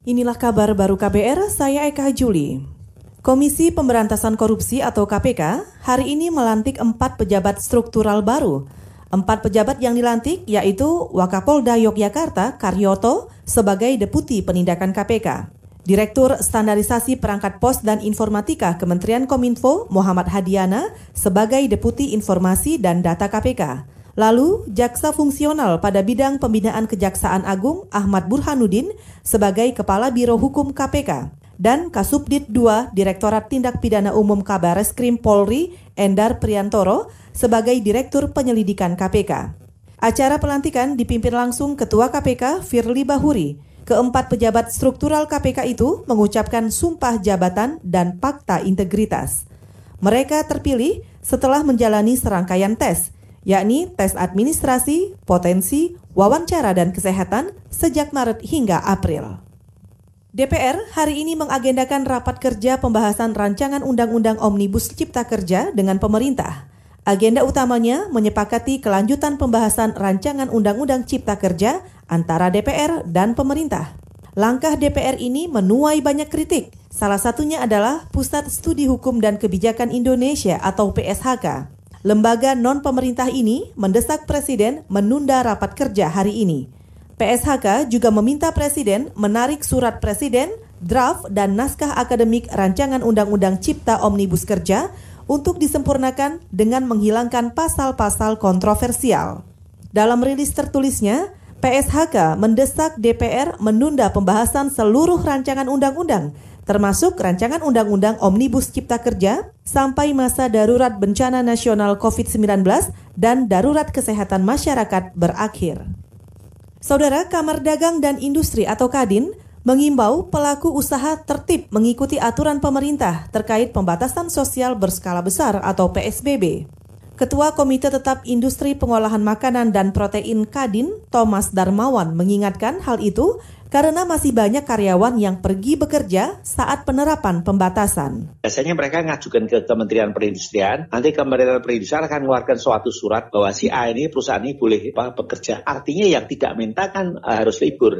Inilah kabar baru KBR, saya Eka Juli. Komisi Pemberantasan Korupsi atau KPK hari ini melantik empat pejabat struktural baru. Empat pejabat yang dilantik yaitu Wakapolda Yogyakarta Karyoto sebagai Deputi Penindakan KPK. Direktur Standarisasi Perangkat Pos dan Informatika Kementerian Kominfo Muhammad Hadiana sebagai Deputi Informasi dan Data KPK. Lalu, jaksa fungsional pada bidang pembinaan Kejaksaan Agung Ahmad Burhanuddin sebagai Kepala Biro Hukum KPK dan Kasubdit 2 Direktorat Tindak Pidana Umum Kabareskrim Polri Endar Priantoro sebagai Direktur Penyelidikan KPK. Acara pelantikan dipimpin langsung Ketua KPK Firly Bahuri. Keempat pejabat struktural KPK itu mengucapkan sumpah jabatan dan fakta integritas. Mereka terpilih setelah menjalani serangkaian tes, yakni tes administrasi, potensi, wawancara dan kesehatan sejak Maret hingga April. DPR hari ini mengagendakan rapat kerja pembahasan rancangan Undang-Undang Omnibus Cipta Kerja dengan pemerintah. Agenda utamanya menyepakati kelanjutan pembahasan rancangan Undang-Undang Cipta Kerja antara DPR dan pemerintah. Langkah DPR ini menuai banyak kritik. Salah satunya adalah Pusat Studi Hukum dan Kebijakan Indonesia atau PSHK. Lembaga non-pemerintah ini mendesak Presiden menunda rapat kerja hari ini. PSHK juga meminta Presiden menarik surat Presiden, draft, dan naskah akademik rancangan Undang-Undang Cipta Omnibus Kerja untuk disempurnakan dengan menghilangkan pasal-pasal kontroversial. Dalam rilis tertulisnya, PSHK mendesak DPR menunda pembahasan seluruh rancangan undang-undang termasuk rancangan Undang-Undang Omnibus Cipta Kerja sampai masa darurat bencana nasional COVID-19 dan darurat kesehatan masyarakat berakhir. Saudara Kamar Dagang dan Industri atau Kadin mengimbau pelaku usaha tertib mengikuti aturan pemerintah terkait pembatasan sosial berskala besar atau PSBB. Ketua Komite Tetap Industri Pengolahan Makanan dan Protein Kadin, Thomas Darmawan, mengingatkan hal itu karena masih banyak karyawan yang pergi bekerja saat penerapan pembatasan. Biasanya mereka ngajukan ke Kementerian Perindustrian, nanti Kementerian Perindustrian akan mengeluarkan suatu surat bahwa si A ini perusahaan ini boleh bekerja. Artinya yang tidak minta kan uh, harus libur.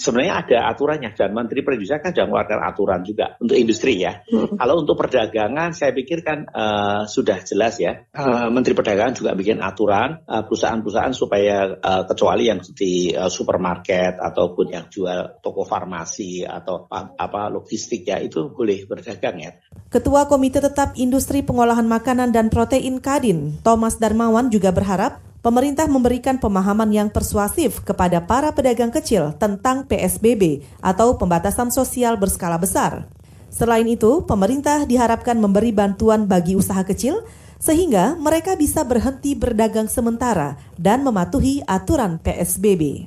Sebenarnya ada aturannya dan Menteri Perindustrian kan sudah mengeluarkan aturan juga untuk industri ya. Hmm. Kalau untuk perdagangan saya pikir kan uh, sudah jelas ya. Uh, Menteri Perdagangan juga bikin aturan perusahaan-perusahaan supaya uh, kecuali yang di uh, supermarket ataupun yang jual jual toko farmasi atau apa logistik ya itu boleh berdagang ya. Ketua Komite Tetap Industri Pengolahan Makanan dan Protein Kadin, Thomas Darmawan juga berharap pemerintah memberikan pemahaman yang persuasif kepada para pedagang kecil tentang PSBB atau pembatasan sosial berskala besar. Selain itu, pemerintah diharapkan memberi bantuan bagi usaha kecil sehingga mereka bisa berhenti berdagang sementara dan mematuhi aturan PSBB.